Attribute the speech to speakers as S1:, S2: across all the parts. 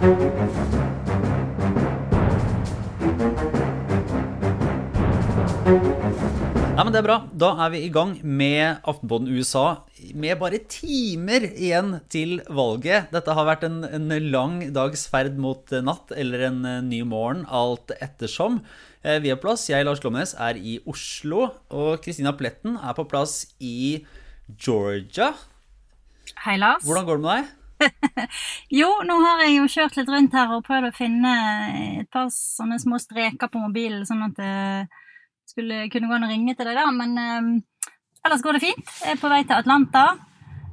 S1: Nei, men Det er bra. Da er vi i gang med Aftenpåden USA med bare timer igjen til valget. Dette har vært en, en lang dags ferd mot natt eller en ny morgen, alt ettersom. Vi vi har plass. Jeg, Lars Glomnes, er i Oslo. Og Kristina Pletten er på plass i Georgia.
S2: Hei, Lars.
S1: Hvordan går det med deg?
S2: jo, nå har jeg jo kjørt litt rundt her og prøvd å finne et par sånne små streker på mobilen, sånn at det skulle kunne gå an å ringe til deg, da. Men eh, ellers går det fint. Jeg er på vei til Atlanta.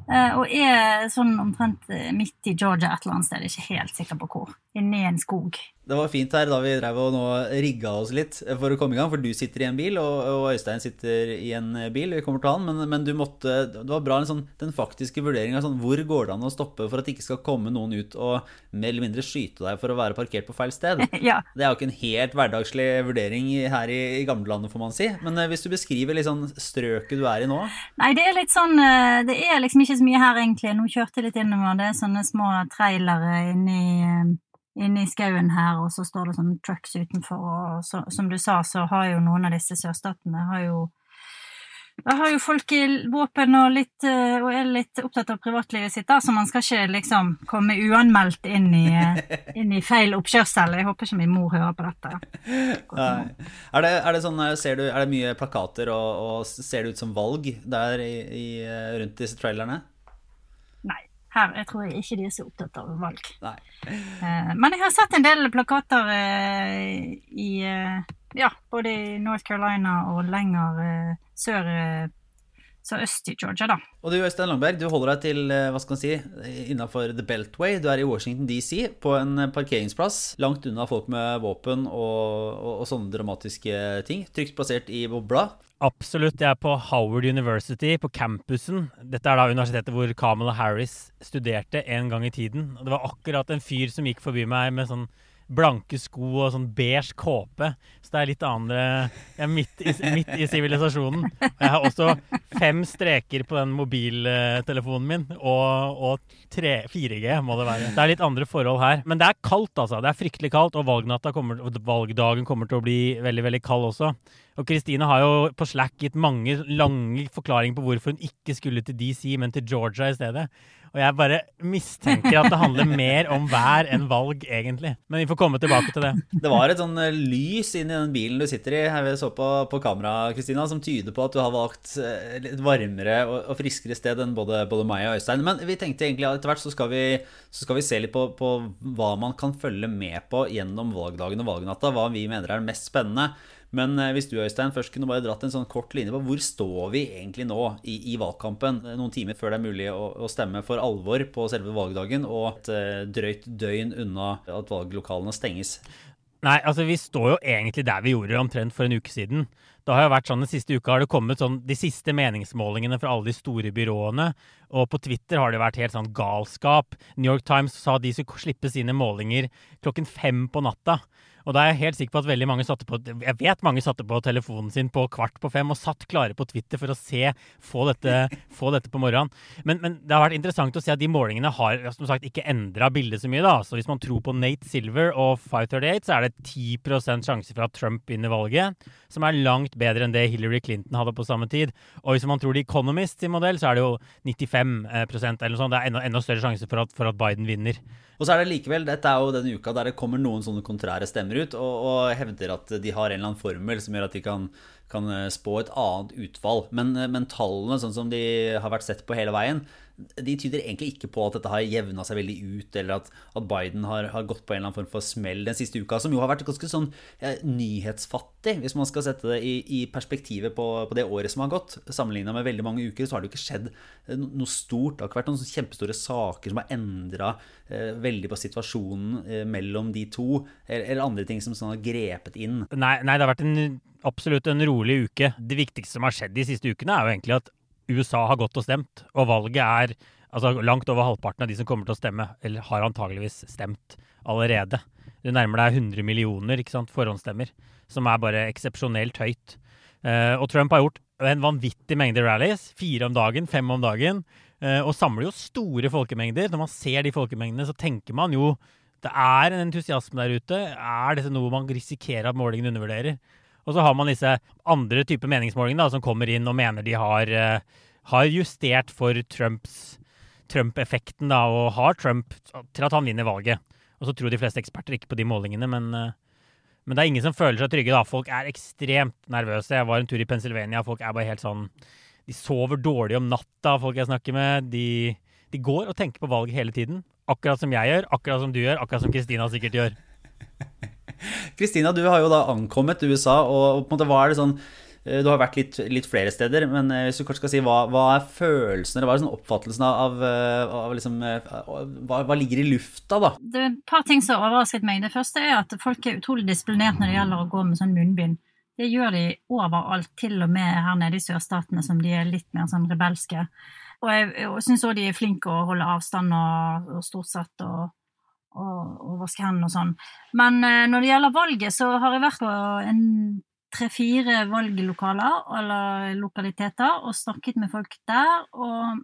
S2: Eh, og er sånn omtrent eh, midt i Georgia et eller annet sted, ikke helt sikker på hvor. Inni en skog.
S1: Det var fint her da vi drev og nå rigga oss litt for å komme i gang. For du sitter i en bil, og, og Øystein sitter i en bil. Vi kommer til han, men, men du måtte, det var bra sånn, den faktiske vurderinga. Sånn, hvor går det an å stoppe for at det ikke skal komme noen ut og mer eller mindre skyte deg for å være parkert på feil sted?
S2: ja.
S1: Det er jo ikke en helt hverdagslig vurdering her i, i gamlelandet, får man si. Men eh, hvis du beskriver litt sånn strøket du er i nå?
S2: Nei, det er litt sånn eh, Det er liksom ikke så mye her, egentlig. Nå kjørte jeg litt innover. Det er sånne små trailere inni eh, inne i skauen her, og så står det sånne trucks utenfor. Og så, som du sa, så har jo noen av disse sørstatene har jo da har jo folk i våpen og, litt, eh, og er litt opptatt av privatlivet sitt, da, så man skal ikke liksom komme uanmeldt inn i, eh, inn i feil oppkjørsel. Jeg håper ikke min mor hører på dette.
S1: Er det, er det, sånn, eh, du, er det mye plakater, og, og, ser det ut som valg der i, i, rundt disse trailerne?
S2: Her jeg tror ikke de er så opptatt av valg. Eh, men jeg har sett en del plakater eh, i eh, ja, både i North Carolina og lenger sør øst i Georgia, da.
S1: Og du Øystein Langberg, du holder deg til hva skal man si, innafor The Beltway. Du er i Washington DC, på en parkeringsplass langt unna folk med våpen og, og, og sånne dramatiske ting. Trygt plassert i bobla.
S3: Absolutt. Jeg er på Howard University, på campusen. Dette er da universitetet hvor Kamala Harris studerte en gang i tiden. Og det var akkurat en fyr som gikk forbi meg med sånn blanke sko og sånn beige kåpe. Så det er litt andre Jeg er midt i, sivilisasjonen. Jeg har også fem streker på den mobiltelefonen min, og, og 4G må det være. Det er litt andre forhold her. Men det er kaldt, altså. Det er fryktelig kaldt, og kommer, valgdagen kommer til å bli veldig, veldig kald også. Og Kristine har jo på Slack gitt mange lange forklaringer på hvorfor hun ikke skulle til DC, men til Georgia i stedet. Og jeg bare mistenker at det handler mer om vær enn valg, egentlig. Men vi får komme tilbake til det.
S1: Det var et sånn eh, lys inn i den bilen du sitter i, her vi så på, på kamera, Kristina, som tyder på at du har valgt eh, et varmere og, friskere sted enn både, både, meg og Øystein. Men vi tenkte egentlig at etter hvert så skal vi, så skal vi se litt på, på hva man kan følge med på gjennom valgdagen og valgnatta. Hva vi mener er mest spennende. Men eh, hvis du Øystein, først kunne bare dratt en sånn kort linje på hvor står vi egentlig nå i, i valgkampen, eh, noen timer før det er mulig å, å, stemme for alvor på selve valgdagen, og et uh, drøyt døgn unna at valglokalene stenges?
S3: Nei, altså vi står jo egentlig der vi gjorde omtrent for en uke siden. Det har jo vært sånn Den siste uka har det kommet sånn de siste meningsmålingene fra alle de store byråene. Og på Twitter har det vært helt sånn galskap. New York Times sa de skulle slippe sine målinger klokken fem på natta. Og da er jeg helt sikker på at veldig mange satte på Jeg vet mange satte på telefonen sin på kvart på fem og satt klare på Twitter for å se få dette, få dette på morgenen. Men, men, det har vært interessant å se at de målingene har som sagt ikke endra bildet så mye. da. Så hvis man tror på Nate Silver og 538, så er det 10% sjanse for at Trump vinner valget, som er langt bedre enn det Hillary Clinton hadde på samme tid. Og hvis man tror The Economist sin modell, så er det jo 95% eller noe sånt. Det er enda, enda større sjanse for at, for at Biden vinner.
S1: Og så er det likevel, Dette er jo denne uka der det kommer noen sånne kontrære stemmer ut og, og hevder at de har en eller annen formel som gjør at de kan, kan spå et annet utfall. Men, men, tallene, sånn som de har vært sett på hele veien, de tyder egentlig ikke på at dette har jevna seg veldig ut, eller at, at Biden har, har, gått på en eller annen form for smell den siste uka, som jo har vært ganske sånn eh, nyhetsfattig, hvis man skal sette det i, i perspektivet på, på, det året som har gått. Sammenligna med veldig mange uker, så har det jo ikke skjedd eh, noe stort. Det har ikke vært noen kjempestore saker som har endra eh, veldig på situasjonen eh, mellom de to, eller, eller, andre ting som sånn har grepet inn.
S3: Nei, nei, det har vært en, absolutt en rolig uke. Det viktigste som har skjedd de siste ukene, er jo egentlig at USA har gått og stemt, og valget er altså langt over halvparten av de som kommer til å stemme, eller har antageligvis stemt allerede. Du nærmer deg 100 millioner ikke sant, forhåndsstemmer, som er bare eksepsjonelt høyt. Uh, og Trump har gjort en vanvittig mengde rallies, fire om dagen, fem om dagen, uh, og samler jo store folkemengder. Når man ser de folkemengdene, så tenker man jo Det er en entusiasme der ute. Er dette noe man risikerer at målingen undervurderer? Og så har man disse andre typer meningsmålinger da, som kommer inn og mener de har, uh, har justert for Trumps Trump-effekten da, og har Trump til at han vinner valget. Og så tror de fleste eksperter ikke på de målingene, men, uh, men det er ingen som føler seg trygge. da. Folk er ekstremt nervøse. Jeg var en tur i Pennsylvania. Folk er bare helt sånn De sover dårlig om natta, folk jeg snakker med. De, de går og tenker på valget hele tiden. Akkurat som jeg gjør, akkurat som du gjør, akkurat som Kristina sikkert gjør.
S1: Kristina, du har jo da ankommet USA, og på en måte hva er det sånn eh, du har vært litt, litt, flere steder, men eh, hvis du kort skal si, hva, hva er følelsen, eller hva er sånn oppfattelsen av, eh, av liksom, hva, hva, ligger i lufta, da?
S2: Det er et par ting som har overrasket meg. Det første er at folk er utrolig disiplinert når det gjelder å gå med sånn munnbind. Det gjør de overalt, til og med her nede i sørstatene, som de er litt mer sånn rebelske. Og jeg, jeg syns òg de er flinke å holde avstand og, og stort sett og og, og vaske hendene og sånn. Men eh, når det gjelder valget, så har jeg vært på en tre-fire valglokaler eller lokaliteter og snakket med folk der. Og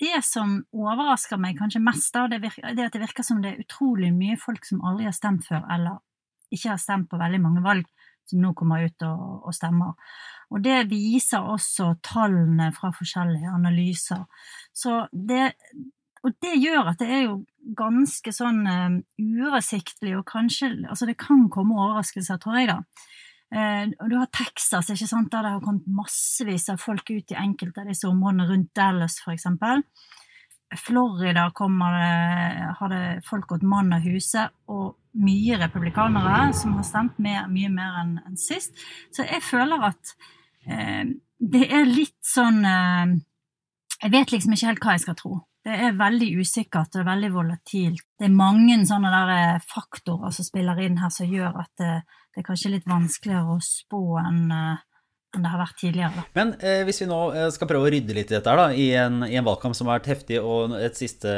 S2: det som overrasker meg kanskje mest, da, det, virker, er at det virker som det er utrolig mye folk som aldri har stemt før, eller ikke har stemt på veldig mange valg, som nå kommer ut og, og stemmer. Og det viser også tallene fra forskjellige analyser. Så det, og det gjør at det er jo ganske sånn uh, uoversiktlig, og kanskje Altså, det kan komme overraskelser, tror jeg, da. Uh, du har Texas, ikke sant, der det har kommet massevis av folk ut i enkelte av disse områdene rundt Dallas, eksempel. Florida kommer det, har det folk gått mann av huset, og mye republikanere som har stemt mer, mye mer enn en sist. Så jeg føler at uh, det er litt sånn Jeg vet liksom ikke helt hva jeg skal tro. Det er veldig usikkert og veldig volatilt. Det er mange sånne der eh, faktorer som spiller inn her, som gjør at det, det er kanskje litt vanskeligere å spå enn eh, enn det har vært tidligere.
S1: Men eh, hvis vi nå eh, skal prøve å rydde litt i dette her da, i en, i en, valgkamp som har vært heftig, og et siste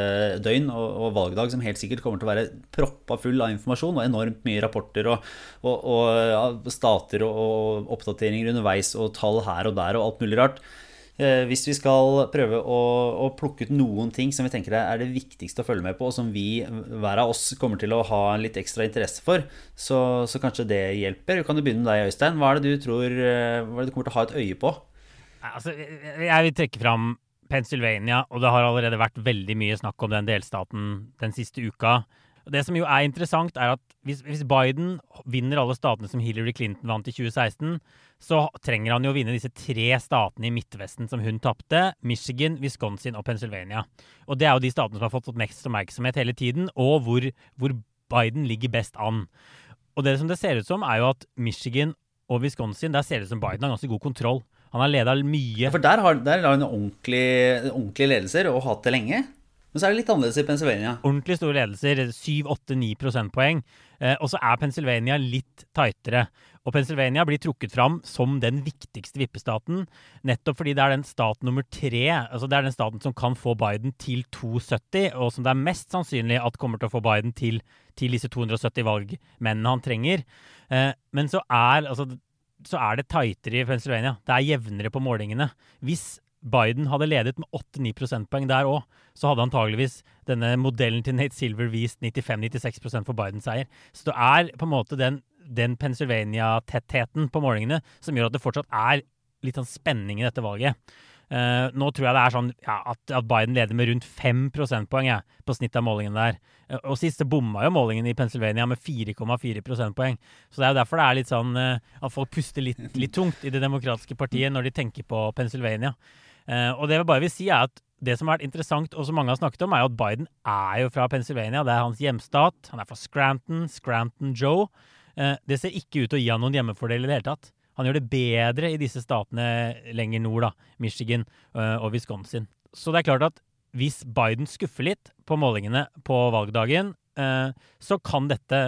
S1: døgn og, og, valgdag som helt sikkert kommer til å være proppa full av informasjon og enormt mye rapporter og, og, og stater og, oppdateringer underveis og tall her og der og alt mulig rart. Eh, hvis vi skal prøve å, å, plukke ut noen ting som vi tenker er det viktigste å følge med på, og som vi, hver av oss, kommer til å ha litt ekstra interesse for, så, så kanskje det hjelper. Kan du begynne med deg, Øystein? Hva er det du tror eh, hva er det du kommer til å ha et øye på?
S3: Altså, jeg vil trekke fram Pennsylvania, og det har allerede vært veldig mye snakk om den delstaten den siste uka. Det som jo er interessant, er at hvis, hvis, Biden vinner alle statene som Hillary Clinton vant i 2016, så trenger han jo å vinne disse tre statene i Midtvesten som hun tapte. Michigan, Wisconsin og Pennsylvania. Og det er jo de statene som har fått mest oppmerksomhet hele tiden, og hvor, hvor Biden ligger best an. Og det som det ser ut som, er jo at Michigan og Wisconsin, der ser det ut som Biden har ganske god kontroll. Han har leda mye.
S1: Ja, for der har, der han ordentlige ordentlig ledelser og hatt det lenge? Men så er det litt annerledes i Pennsylvania.
S3: Ordentlig store ledelser. 7-8-9 prosentpoeng. Eh, og så er Pennsylvania litt tightere. Og Pennsylvania blir trukket fram som den viktigste vippestaten, nettopp fordi det er den stat nummer tre. altså Det er den staten som kan få Biden til 270, og som det er mest sannsynlig at kommer til å få Biden til, til disse 270 valgmennene han trenger. Eh, men så er, altså, så er det tightere i Pennsylvania. Det er jevnere på målingene. Hvis Biden hadde ledet med 8-9 prosentpoeng der òg, så hadde antageligvis denne modellen til Nate Silver vist 95-96 for Bidens seier. Så det er på en måte den, den Pennsylvania-tettheten på målingene som gjør at det fortsatt er litt sånn spenning i dette valget. Uh, nå tror jeg det er sånn ja, at, at, Biden leder med rundt 5 prosentpoeng ja, på snitt av målingen der. Uh, og sist bomma jo målingen i Pennsylvania med 4,4 prosentpoeng. Så det er jo derfor det er litt sånn uh, at folk puster litt, litt tungt i Det demokratiske partiet når de tenker på Pennsylvania. Uh, og det jeg bare vil si er at det som har vært interessant, og som mange har snakket om, er jo at Biden er jo fra Pennsylvania. Det er hans hjemstat. Han er fra Scranton, Scranton Joe. Uh, det ser ikke ut til å gi han noen hjemmefordel i det hele tatt. Han gjør det bedre i disse statene lenger nord, da, Michigan uh, og Wisconsin. Så det er klart at hvis Biden skuffer litt på målingene på valgdagen, så kan dette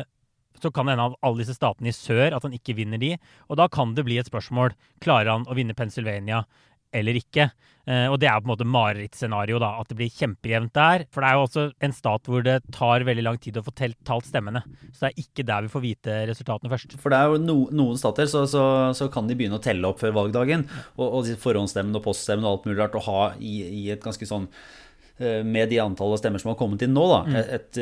S3: så kan hende av alle disse statene i sør at han ikke vinner de. Og da kan det bli et spørsmål. Klarer han å vinne Pennsylvania eller ikke. Eh, og det er på en måte marerittscenario, da. At det blir kjempejevnt der. For det er jo også en stat hvor det tar veldig lang tid å få talt stemmene. Så det er ikke der vi får vite resultatene først.
S1: For det er jo no, noen stater så, så, så, kan de begynne å telle opp før valgdagen. Og, og forhåndsstemmene og poststemmene og alt mulig rart å ha i, i et ganske sånn med de antallet stemmer som har kommet inn nå, da,
S3: Mm.
S1: et,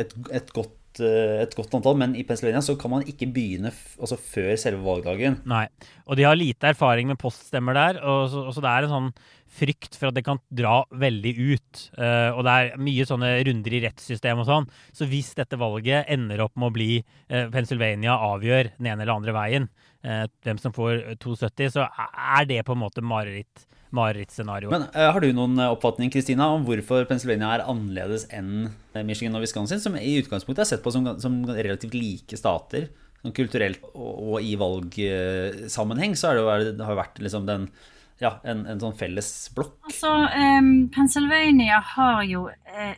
S1: et, et, godt, et godt antall. Men i Pennsylvania så kan man ikke begynne altså før selve valgdagen.
S3: Nei. Og de har lite erfaring med poststemmer der, og så, og så det er en sånn frykt for at det kan dra veldig ut. Uh, og det er mye sånne runder i rettssystemet og sånn. Så hvis dette valget ender opp med å bli uh, Pennsylvania avgjør den ene eller andre veien, uh, hvem som får 270, så er det på en måte mareritt. Marerittscenario.
S1: Men Har du noen oppfatning Kristina, om hvorfor Pennsylvania er annerledes enn Michigan og Wisconsin, som i utgangspunktet er sett på som, som relativt like stater? Sånn kulturelt og, og i valgsammenheng så det, jo, det har jo vært liksom den ja, en, en, sånn felles blokk?
S2: Altså, um, Pennsylvania har jo eh,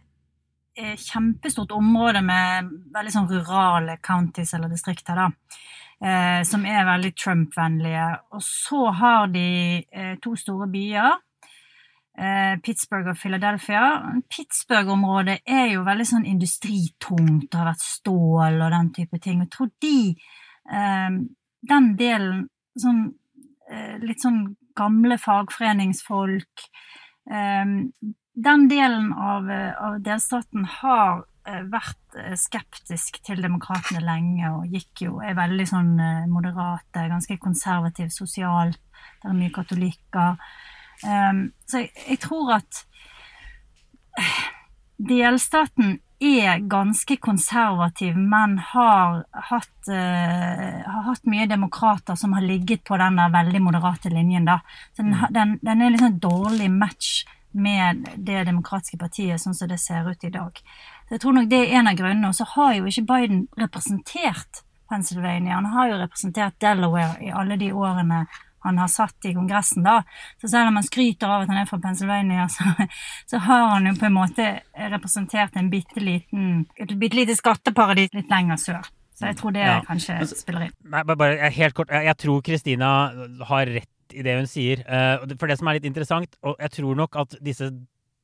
S2: kjempestort område med veldig sånn rurale counties eller distrikter, da. Eh, som er veldig Trump-vennlige. Og så har de eh, to store byer. Eh, Pittsburgh og Philadelphia. Pittsburgh-området er jo veldig sånn industritungt. Det har vært stål og den type ting. Jeg tror de Den delen sånn litt sånn gamle fagforeningsfolk. Den delen av, av delstaten har vært skeptisk til demokratene lenge og gikk jo, er veldig sånn moderate, ganske konservativ sosialt. Det er mye katolikker. Så jeg, jeg tror at delstaten er ganske konservativ, men har hatt, uh, har hatt, mye demokrater som har ligget på den der veldig moderate linjen. Da. Så den, den, den er liksom dårlig match med det demokratiske partiet, sånn som det ser ut i dag. Jeg tror nok det er en av grunnene. Og så har jo ikke Biden representert Pennsylvania. Han har jo representert Delaware i alle de årene han har satt i Kongressen, da. Så selv om han skryter av at han er fra Pennsylvania, så, så har han jo på en måte representert en bitte liten, et bitte lite skatteparadis litt lenger sør. Så jeg tror det ja. kanskje spiller inn.
S3: Nei, bare helt kort. Jeg tror Kristina har rett i det hun sier. For det som er litt interessant, og jeg tror nok at disse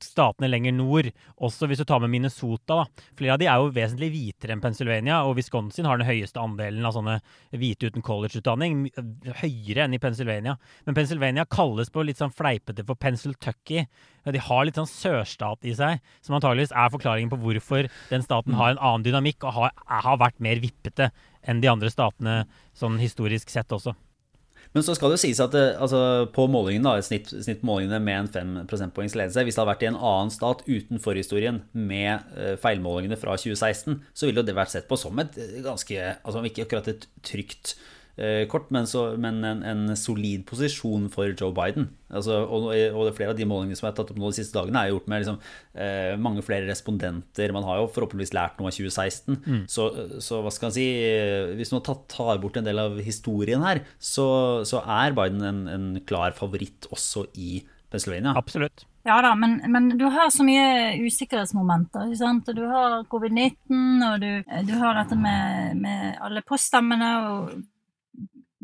S3: statene lenger nord, også hvis du tar med Minnesota. Da. Flere av de er jo vesentlig hvitere enn Pennsylvania, og Wisconsin har den høyeste andelen av sånne hvite uten collegeutdanning, høyere enn i Pennsylvania. Men Pennsylvania kalles på litt sånn fleipete for Pennsyltucky. De har litt sånn sørstat i seg, som antageligvis er forklaringen på hvorfor den staten har en annen dynamikk og har, har vært mer vippete enn de andre statene sånn historisk sett også.
S1: Men så skal det jo sies at det, altså, på målingene, da, snitt, snittmålingene med en 5 prosentpoengs ledelse Hvis det hadde vært i en annen stat uten forhistorien med uh, feilmålingene fra 2016, så ville det vært sett på som et ganske altså Ikke akkurat et trygt kort, men, så, men en, en, solid posisjon for Joe Biden. Altså, og, og flere av de målingene som er tatt opp nå de siste dagene, er gjort med liksom, eh, mange flere respondenter. Man har jo forhåpentligvis lært noe av 2016. Mm. Så, så, hva skal man si Hvis man tar bort en del av historien her, så, så er Biden en, en, klar favoritt også i Pennsylvania.
S3: Absolutt.
S2: Ja da, men, men, du har så mye usikkerhetsmomenter. ikke sant? Du har covid-19, og du, du, har dette med, med alle poststemmene, og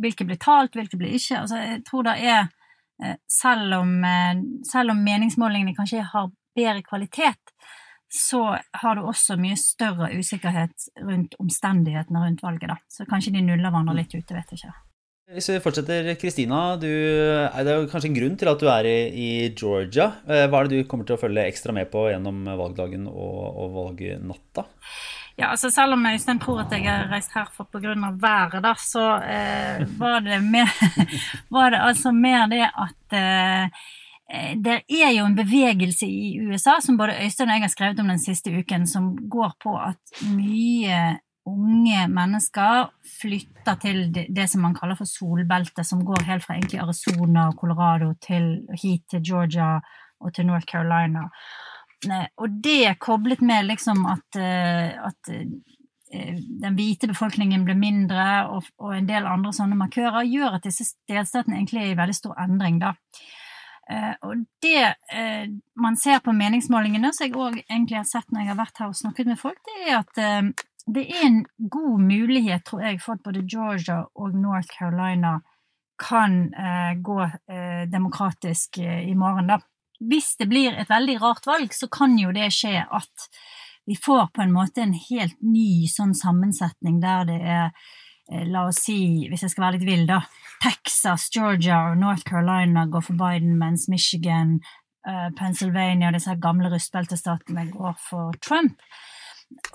S2: hvilke blir talt, hvilke blir ikke. Altså, jeg tror det er selv om, selv om meningsmålingene kanskje har bedre kvalitet, så har du også mye større usikkerhet rundt omstendighetene rundt valget. da. Så kanskje de nuller hverandre litt ute, vet jeg ikke.
S1: Hvis vi fortsetter, Kristina. Det er jo kanskje en grunn til at du er i, i, Georgia. Hva er det du kommer til å følge ekstra med på gjennom valgdagen og, og valgnatta?
S2: Ja, altså Selv om Øystein tror at jeg har reist her for pga. været, da, så eh, var, det mer, var det altså mer det at eh, det er jo en bevegelse i USA som både Øystein og jeg har skrevet om den siste uken, som går på at mye unge mennesker flytter til det som man kaller for solbeltet, som går helt fra egentlig Arizona og Colorado til, hit til Georgia og til North Carolina. Og det koblet med liksom at, at den hvite befolkningen blir mindre, og, og, en del andre sånne markører, gjør at disse delstatene egentlig er i veldig stor endring. da. Og det man ser på meningsmålingene, som jeg òg egentlig har sett når jeg har vært her og snakket med folk, det er at det er en god mulighet, tror jeg, for at både Georgia og North Carolina kan gå demokratisk i morgen, da hvis det blir et veldig rart valg, så kan jo det skje at vi får på en måte en helt ny sånn sammensetning der det er, la oss si, hvis jeg skal være litt vill, da, Texas, Georgia og North Carolina går for Biden, mens Michigan, uh, Pennsylvania og disse gamle rustbeltestatene går for Trump.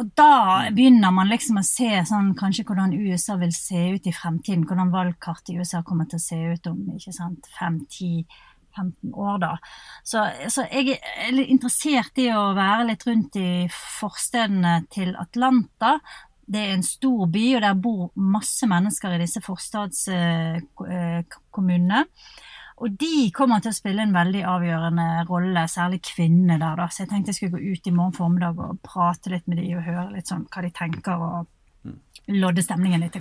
S2: Og da begynner man liksom å se sånn, kanskje hvordan USA vil se ut i fremtiden. Hvordan valgkartet i USA kommer til å se ut om ikke sant, 5-10-15 år. Da. Så, så, jeg er litt interessert i å være litt rundt i forstedene til Atlanta. Det er en stor by, og der bor masse mennesker i disse forstadskommunene. Og de kommer til å spille en veldig avgjørende rolle, særlig kvinnene der. da. Så jeg tenkte jeg skulle gå ut i morgen formiddag og prate litt med de og høre litt sånn hva de tenker, og lodde stemningen litt.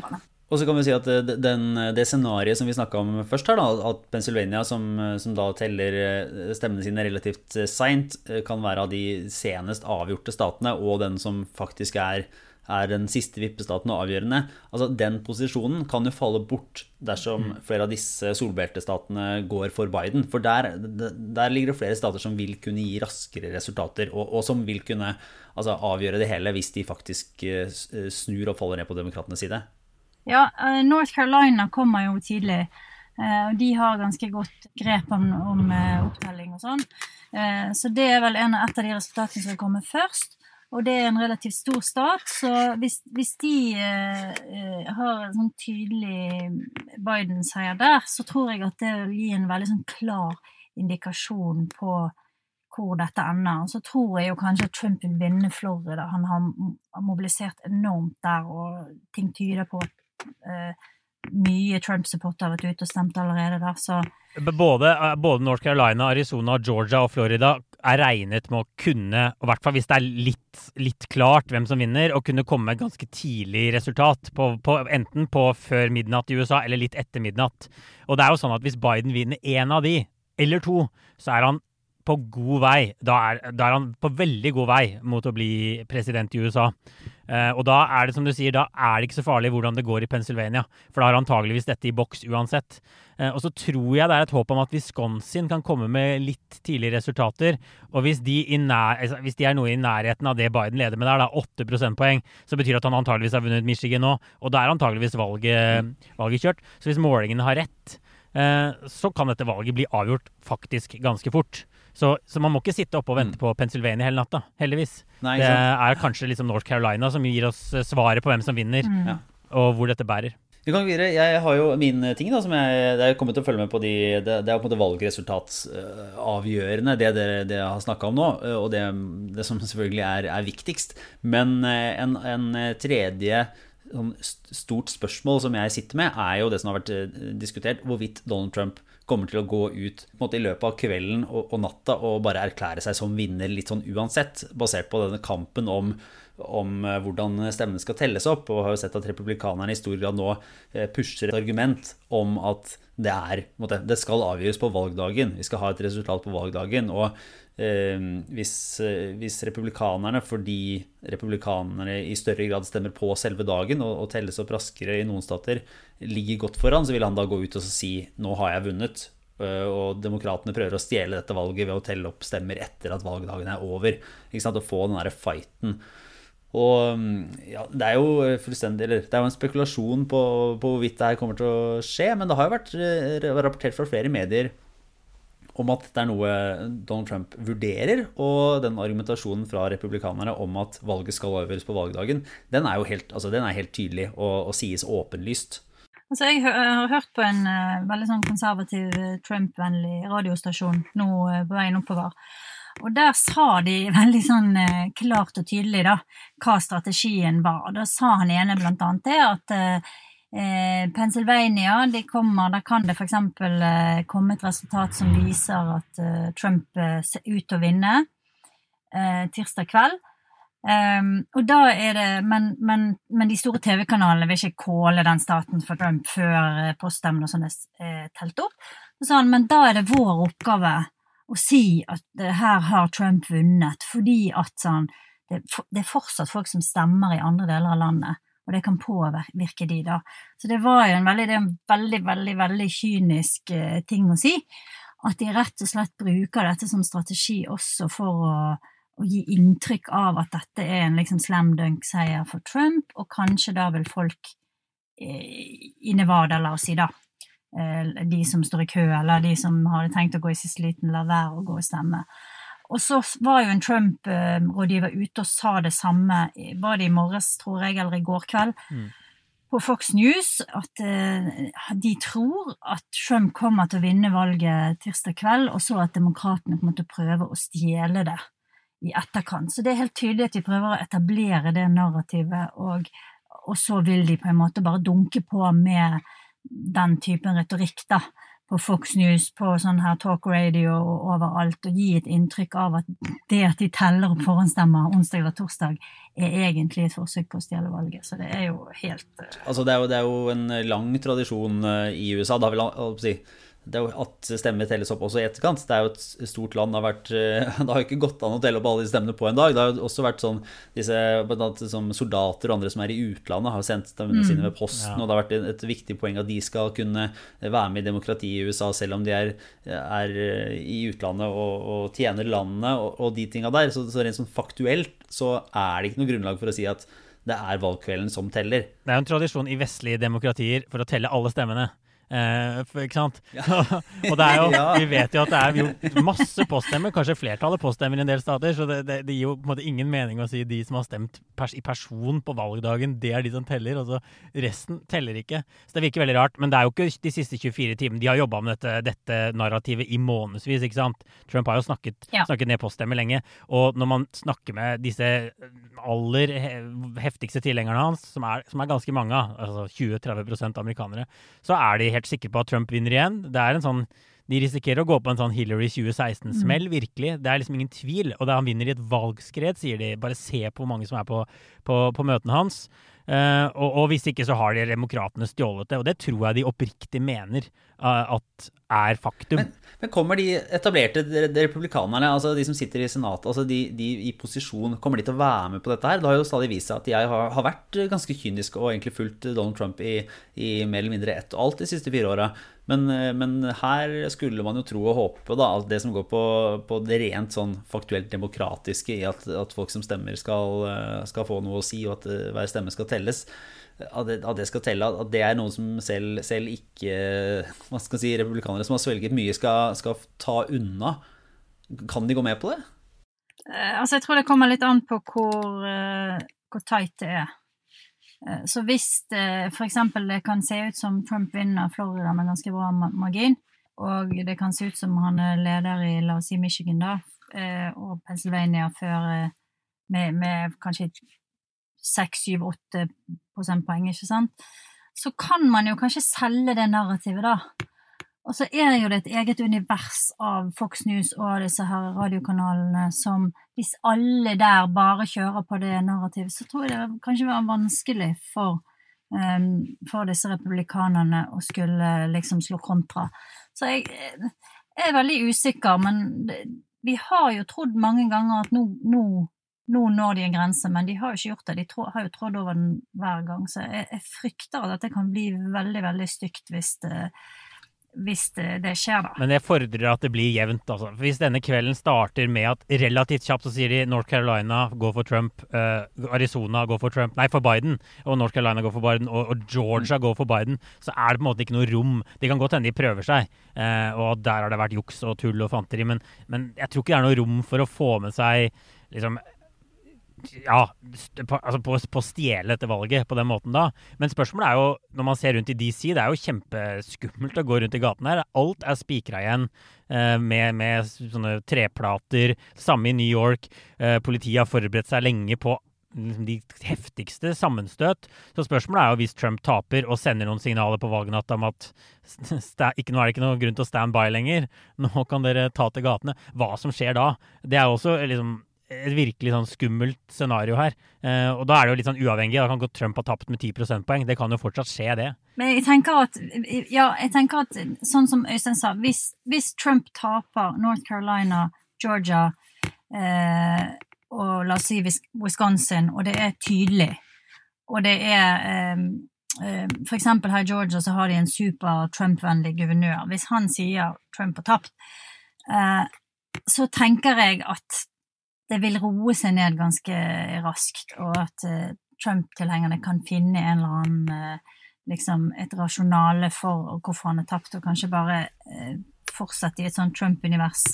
S1: Og så kan vi si at den, Det scenarioet som vi snakka om først, her da, at Pennsylvania, som, som da teller eh, stemmene sine relativt seint, eh, kan være av de senest avgjorte statene, og den som faktisk er er den siste vippestaten og avgjørende. Altså, Den posisjonen kan jo falle bort dersom mm. flere av disse solbeltestatene går for Biden. For der, der, ligger det flere stater som vil kunne gi raskere resultater, og, og som vil kunne altså, avgjøre det hele hvis de faktisk eh, snur og faller ned på demokratenes side.
S2: Ja, eh, North Carolina kommer jo tidlig. Eh, og de har ganske godt grep om, om opptelling og sånn. Så det er vel en, et av de resultatene som kommer først. Og det er en relativt stor stat, så hvis, hvis de eh, har en sånn tydelig Biden-seier der, så tror jeg at det vil gi en veldig sånn klar indikasjon på hvor dette ender. Og så tror jeg jo kanskje at Trump vil vinne Florida. Han har mobilisert enormt der, og ting tyder på at eh, mye Trump-supportere har vært ute og stemt allerede der, så
S3: både, eh, både, North Carolina, Arizona, Georgia og Florida er regnet med å kunne, i hvert fall hvis det er litt, litt, klart hvem som vinner, å kunne komme med et ganske tidlig resultat. På, på, enten på før midnatt i USA eller litt etter midnatt. Og det er jo sånn at hvis Biden vinner én av de, eller to, så er han på god vei. Da er, da er, han på veldig god vei mot å bli president i USA. Uh, og da er det som du sier, da er det ikke så farlig hvordan det går i Pennsylvania. For da har antageligvis dette i boks uansett. Uh, og så tror jeg det er et håp om at Wisconsin kan komme med litt tidlige resultater. Og hvis de, nær, altså, hvis de, er noe i nærheten av det Biden leder med der, da 8 prosentpoeng, så betyr det at han antageligvis har vunnet Michigan nå. Og da er antageligvis valget, valget kjørt. Så hvis målingene har rett, uh, så kan dette valget bli avgjort faktisk ganske fort. Så, så, man må ikke sitte oppe og vente mm. på Pennsylvania hele natta, heldigvis. Nei, det er kanskje liksom North Carolina som gir oss eh, svaret på hvem som vinner, mm. og hvor dette bærer.
S1: Vi kan videre. Jeg har jo min ting da, som jeg, jeg kommer til å følge med på. De, det, det, er på en måte valgresultatsavgjørende, det dere det jeg har snakka om nå. Og det, det som selvfølgelig er, er, viktigst. Men eh, en, en tredje sånn stort spørsmål som jeg sitter med, er jo det som har vært eh, diskutert, hvorvidt Donald Trump kommer til å gå ut måte, i løpet av kvelden og, og, natta og bare erklære seg som vinner litt sånn uansett, basert på denne kampen om, om eh, hvordan stemmene skal telles opp. Og har jo sett at republikanerne i stor grad nå eh, pusher et argument om at det, er, det skal avgjøres på valgdagen. Vi skal ha et resultat på valgdagen. og Eh, hvis, hvis, republikanerne, fordi republikanerne i større grad stemmer på selve dagen og, og, telles opp raskere i noen stater, ligger godt foran, så vil han da gå ut og si 'nå har jeg vunnet'. Eh, og demokratene prøver å stjele dette valget ved å telle opp stemmer etter at valgdagen er over. Ikke sant? Å få den derre fighten. Og mm, ja, det er jo fullstendig Eller det er jo en spekulasjon på, på hvorvidt det her kommer til å skje, men det har jo vært rapportert fra flere medier om at det er noe Donald Trump vurderer, og den argumentasjonen fra republikanerne om at valget skal avgjøres på valgdagen, den er jo helt, altså, er helt tydelig og, og, sies åpenlyst.
S2: Altså, jeg har hørt på en uh, veldig sånn konservativ, eh, Trump-vennlig radiostasjon nå uh, på veien oppover. Og der sa de veldig sånn uh, klart og tydelig da, hva strategien var. Da sa han ene blant annet det at Pennsylvania, de kommer, der kan det f.eks. Komme et resultat som viser at Trump ser ut til å vinne tirsdag kveld. Um, og da er det, men, men, men de store TV-kanalene vil ikke kåle den staten for Trump før eh, poststemmen og sånn er telt opp. Så sa han, men da er det vår oppgave å si at her har Trump vunnet, fordi at sånn, det, det er fortsatt folk som stemmer i andre deler av landet og det kan påvirke de da. Så det var jo en veldig, en veldig, veldig, veldig kynisk eh, ting å si. At de rett og slett bruker dette som strategi også for å, å gi inntrykk av at dette er en liksom slam dunk-seier for Trump, og kanskje da vil folk eh, i Nevada, la oss si da, de som står i kø, eller de som hadde tenkt å gå i siste liten, la være å gå og stemme. Og så var jo en Trump-rådgiver ute og sa det samme, var det i morges, tror jeg, eller i går kveld, mm. på Fox News, at eh, de tror at Trump kommer til å vinne valget tirsdag kveld, og så at demokratene kommer til å prøve å stjele det i etterkant. Så det er helt tydelig at de prøver å etablere det narrativet, og, og så vil de på en måte bare dunke på med den typen retorikk, da på Fox News, på sånn her talk radio og overalt, og gi et inntrykk av at det at de teller opp forhåndsstemmer onsdag eller torsdag, er egentlig et forsøk på å stjele valget. Så det er jo helt uh...
S1: Altså, det er jo, det er jo, en lang tradisjon uh, i USA. Da vil jeg si det er jo at stemmer telles opp også i etterkant. Det er jo et stort land. Det har, vært, eh, det har jo ikke gått an å telle opp alle de stemmene på en dag. Det har jo også vært sånn disse som soldater og andre som er i utlandet, har sendt stemmene sine med mm. posten. Ja. Og det har vært et viktig poeng at de skal kunne være med i demokratiet i USA selv om de er, er i utlandet og, og tjener landet og, og, de tinga der. Så, så rent sånn faktuelt så er det ikke noe grunnlag for å si at det er valgkvelden som teller.
S3: Det er jo en tradisjon i vestlige demokratier for å telle alle stemmene. Eh, for, ikke sant? Ja. og det er jo, vi vet jo at det er gjort masse poststemmer, kanskje flertallet poststemmer i en del stater, så det, det, det, gir jo på en måte ingen mening å si de som har stemt pers i person på valgdagen, det er de som teller. Altså resten teller ikke. Så det virker veldig rart. Men det er jo ikke de siste 24 timene. De har jobba med dette, dette, narrativet i månedsvis, ikke sant. Trump har jo snakket, ja. snakket ned poststemmer lenge. Og når man snakker med disse aller heftigste tilhengerne hans, som er, som er ganske mange, altså 20-30% amerikanere, så er de helt helt sikre på at Trump vinner igjen. Det er en sånn de risikerer å gå på en sånn Hillary 2016-smell, mm. virkelig. Det er liksom ingen tvil. Og da han vinner i et valgskred, sier de. Bare se på hvor mange som er på, på, på møtene hans. Uh, og, og, hvis ikke så har de demokratene stjålet det. Og det tror jeg de oppriktig mener at er faktum.
S1: Men, men, kommer de etablerte de, de republikanerne, altså de som sitter i Senatet, altså de, de, i posisjon, kommer de til å være med på dette her? Det har jo stadig vist seg at jeg har, har vært ganske kynisk og egentlig fulgt Donald Trump i, i mer eller mindre ett og alt de siste fire åra. Men, eh, men, her skulle man jo tro og håpe da, at det som går på, på det rent sånn faktuelt demokratiske i at, at folk som stemmer skal, eh, skal, få noe å si, og at eh, hver stemme skal telles, at det, at det, skal telle, at det er noen som selv, selv ikke hva skal si, republikanere som har svelget mye, skal, skal ta unna. Kan de gå med på det?
S2: Altså, jeg tror det kommer litt an på hvor, hvor tight det er. Eh, så hvis det f.eks. det kan se ut som Trump vinner Florida med ganske bra margin, og det kan se ut som han er leder i la oss si Michigan da, eh, og Pennsylvania før eh, med, med kanskje 6-7-8 prosentpoeng, ikke sant, så kan man jo kanskje selge det narrativet, da. Og så er jo det et eget univers av Fox News og disse her radiokanalene som Hvis alle der bare kjører på det narrativet, så tror jeg det kanskje være vanskelig for, um, for disse republikanerne å skulle liksom slå kontra. Så jeg, jeg er veldig usikker, men vi har jo trodd mange ganger at nå, nå, nå når de en grense, men de har jo ikke gjort det. De trå, har jo trådd over den hver gang. Så jeg, jeg frykter at det kan bli veldig, veldig stygt hvis det hvis det, skjer, da.
S3: Men det fordrer at det blir jevnt. Altså. Hvis denne kvelden starter med at relativt kjapt så sier de North Carolina går for Trump, uh, Arizona går for Trump, nei, for Biden, og North Carolina går for Biden, og, og Georgia mm. går for Biden, så er det på en måte ikke noe rom. Det kan godt hende de prøver seg, uh, og der har det vært juks og tull og fanteri, men, men jeg tror ikke det er noe rom for å få med seg liksom ja, altså på, på stjele dette valget på den måten da. Men spørsmålet er jo, når man ser rundt i DC, det er jo kjempeskummelt å gå rundt i gaten her. Alt er spikra igjen eh, med, med, sånne treplater. Samme i New York. Eh, politiet har forberedt seg lenge på liksom, de heftigste sammenstøt. Så spørsmålet er jo hvis Trump taper og sender noen signaler på valgnatta om at ikke, nå er det ikke noe grunn til å stand by lenger, nå kan dere ta til gatene. Hva som skjer da? Det er jo også liksom et virkelig sånn skummelt scenario her. Eh, og da er det jo litt sånn uavhengig. Da kan godt Trump ha tapt med 10 prosentpoeng. Det kan jo fortsatt skje, det.
S2: Men jeg tenker at, ja, jeg tenker at sånn som Øystein sa, hvis, hvis Trump taper North Carolina, Georgia eh, og la oss si Wisconsin, og det er tydelig, og det er eh, eh for eksempel her i Georgia så har de en super Trump-vennlig guvernør. Hvis han sier Trump har tapt, eh, så tenker jeg at det vil roe seg ned ganske raskt, og at uh, Trump-tilhengerne kan finne en eller annen uh, liksom et rasjonale for hvorfor han har tapt, og kanskje bare eh, fortsette i et sånt Trump-univers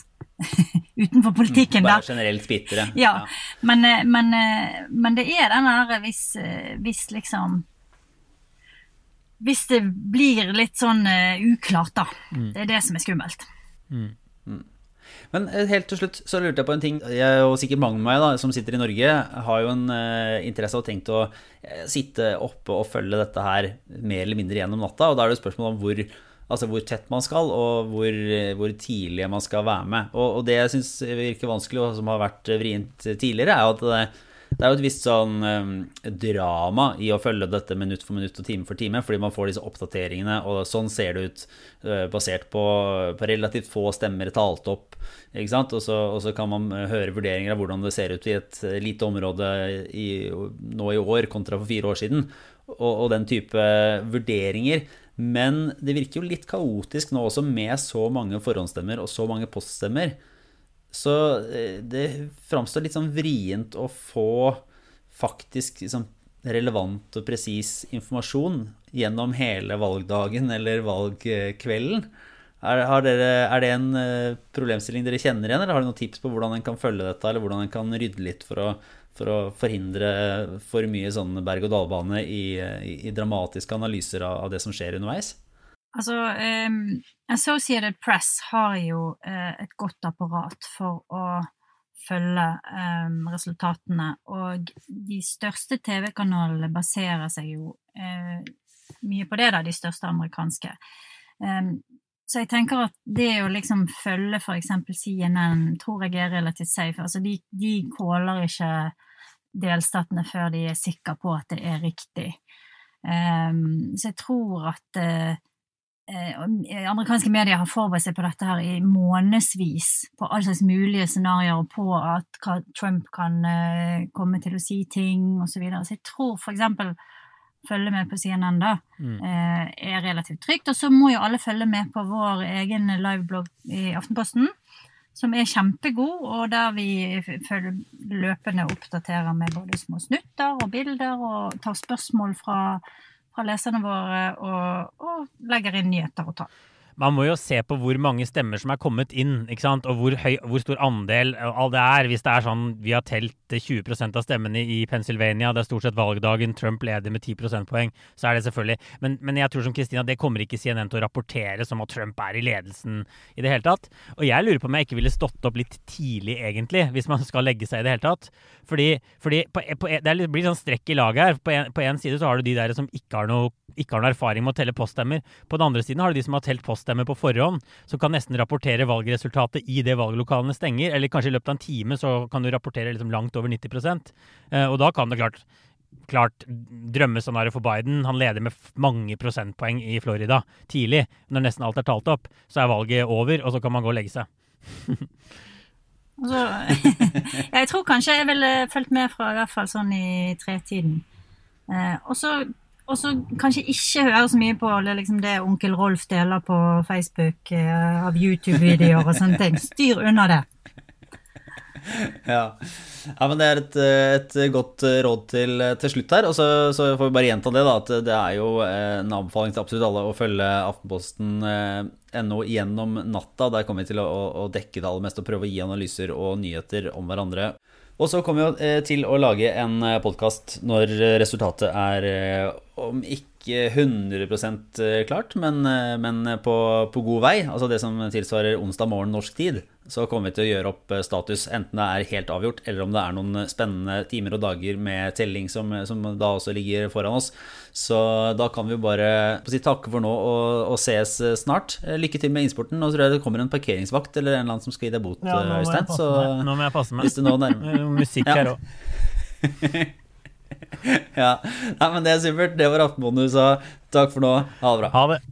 S2: utenfor politikken.
S1: Bare generelt bitre.
S2: Ja, ja. Men, eh, men, eh, men, det er den der hvis, eh, hvis liksom Hvis det blir litt sånn uklart, da. Mm. Det er det som er skummelt. Mm.
S1: Mm. Men helt til slutt så lurte jeg på en ting. Jeg og sikkert mange med meg da, som sitter i Norge, har jo en uh, interesse og tenkt å uh, sitte oppe og følge dette her mer eller mindre gjennom natta. Og da er det jo spørsmål om hvor Altså hvor tett man skal, og hvor, hvor tidlig man skal være med. Og, og det jeg syns virker vanskelig, og som har vært vrient tidligere, er jo at det, det er jo et visst sånn um, drama i å følge dette minutt for minutt og time for time, fordi man får disse oppdateringene, og sånn ser det ut uh, basert på, på, relativt få stemmer talt opp. Ikke sant? Og så, og så, kan man høre vurderinger av hvordan det ser ut i et lite område i, nå i år kontra for fire år siden, og, og den type vurderinger. Men det virker jo litt kaotisk nå også, med så mange forhåndsstemmer og så mange poststemmer. Så eh, det framstår litt sånn vrient å få faktisk liksom, relevant og presis informasjon gjennom hele valgdagen eller valgkvelden. Er, dere, er, det en eh, problemstilling dere kjenner igjen, eller har dere noen tips på hvordan en kan følge dette, eller hvordan en kan rydde litt for å for å forhindre for mye sånn berg-og-dal-bane i, i, i, dramatiske analyser av, av, det som skjer underveis?
S2: Altså, um, Associated Press har jo uh, et godt apparat for å følge um, resultatene, og de største TV-kanalene baserer seg jo uh, mye på det, da, de største amerikanske. Um, så jeg tenker at det å liksom følge eksempel CNN tror jeg er relativt safe. Altså de, de caller ikke delstatene før de er sikre på at det er riktig. Um, så jeg tror at uh, amerikanske medier har forberedt seg på dette her i månedsvis, på all slags mulige scenarioer på at Trump kan uh, komme til å si ting osv. Så, videre. så jeg tror eksempel følge med på CNN da, mm. er relativt trygt. Og så må jo alle følge med på vår egen liveblogg i Aftenposten som er kjempegod, og der vi løpende oppdaterer med både små snutter og bilder og tar spørsmål fra, fra leserne våre og, og legger inn nyheter og tall
S3: man må jo se på hvor mange stemmer som er kommet inn, ikke sant? og hvor, høy, hvor stor andel av det er. Hvis det er sånn vi har telt 20% av stemmene i Pennsylvania, det er stort sett valgdagen, Trump leder med 10 prosentpoeng, så er det selvfølgelig men, men, jeg tror som Kristina, det kommer ikke CNN til å rapportere som at Trump er i ledelsen i det hele tatt. Og jeg lurer på om jeg ikke ville stått opp litt tidlig, egentlig, hvis man skal legge seg i det hele tatt. Fordi, fordi på, på, det blir sånn strekk i laget her. På en, på en side så har du de der som ikke har noe ikke har noe erfaring med å telle poststemmer. På den andre siden har du de som har telt poststemmer på forhånd, som kan nesten rapportere valgresultatet i det valglokalene stenger. Eller kanskje i løpet av en time så kan du rapportere liksom langt over 90 eh, Og da kan det klart klart drømmescenario for Biden. Han leder med mange prosentpoeng i Florida tidlig. Når nesten alt er talt opp, så er valget over, og så kan man gå og legge seg.
S2: altså, jeg tror kanskje jeg ville fulgt med fra i hvert fall sånn i tretiden. Eh, og så og så kanskje ikke høre så mye på liksom det onkel Rolf deler på Facebook eh, av YouTube-videoer og sånne ting. Styr unna det.
S1: Ja. ja. men det er et, et godt råd til, til slutt her. Og så, så, får vi bare gjenta det, da, at det er jo en anbefaling til absolutt alle å følge Aftenposten.no eh, gjennom natta. Der kommer vi til å, å dekke det aller meste og prøve å gi analyser og nyheter om hverandre. Og så kommer vi eh, til å lage en eh, podkast når resultatet er om ikke 100% klart, men, men på, på, god vei. Altså det som tilsvarer onsdag morgen norsk tid. Så kommer vi til å gjøre opp status, enten det er helt avgjort, eller om det er noen spennende timer og dager med telling som, som da også ligger foran oss. Så da kan vi bare si takke for nå og, og ses snart. Lykke til med innsporten. Nå tror jeg det kommer en parkeringsvakt eller en eller annen som skal gi deg bot, ja, Øystein.
S3: Så nå må jeg passe meg.
S1: Hvis du nå nærmer
S3: Musikk her òg.
S1: ja. Nei, men det er supert. Det var sa. Takk for nå. Ha det bra.
S3: Ha det.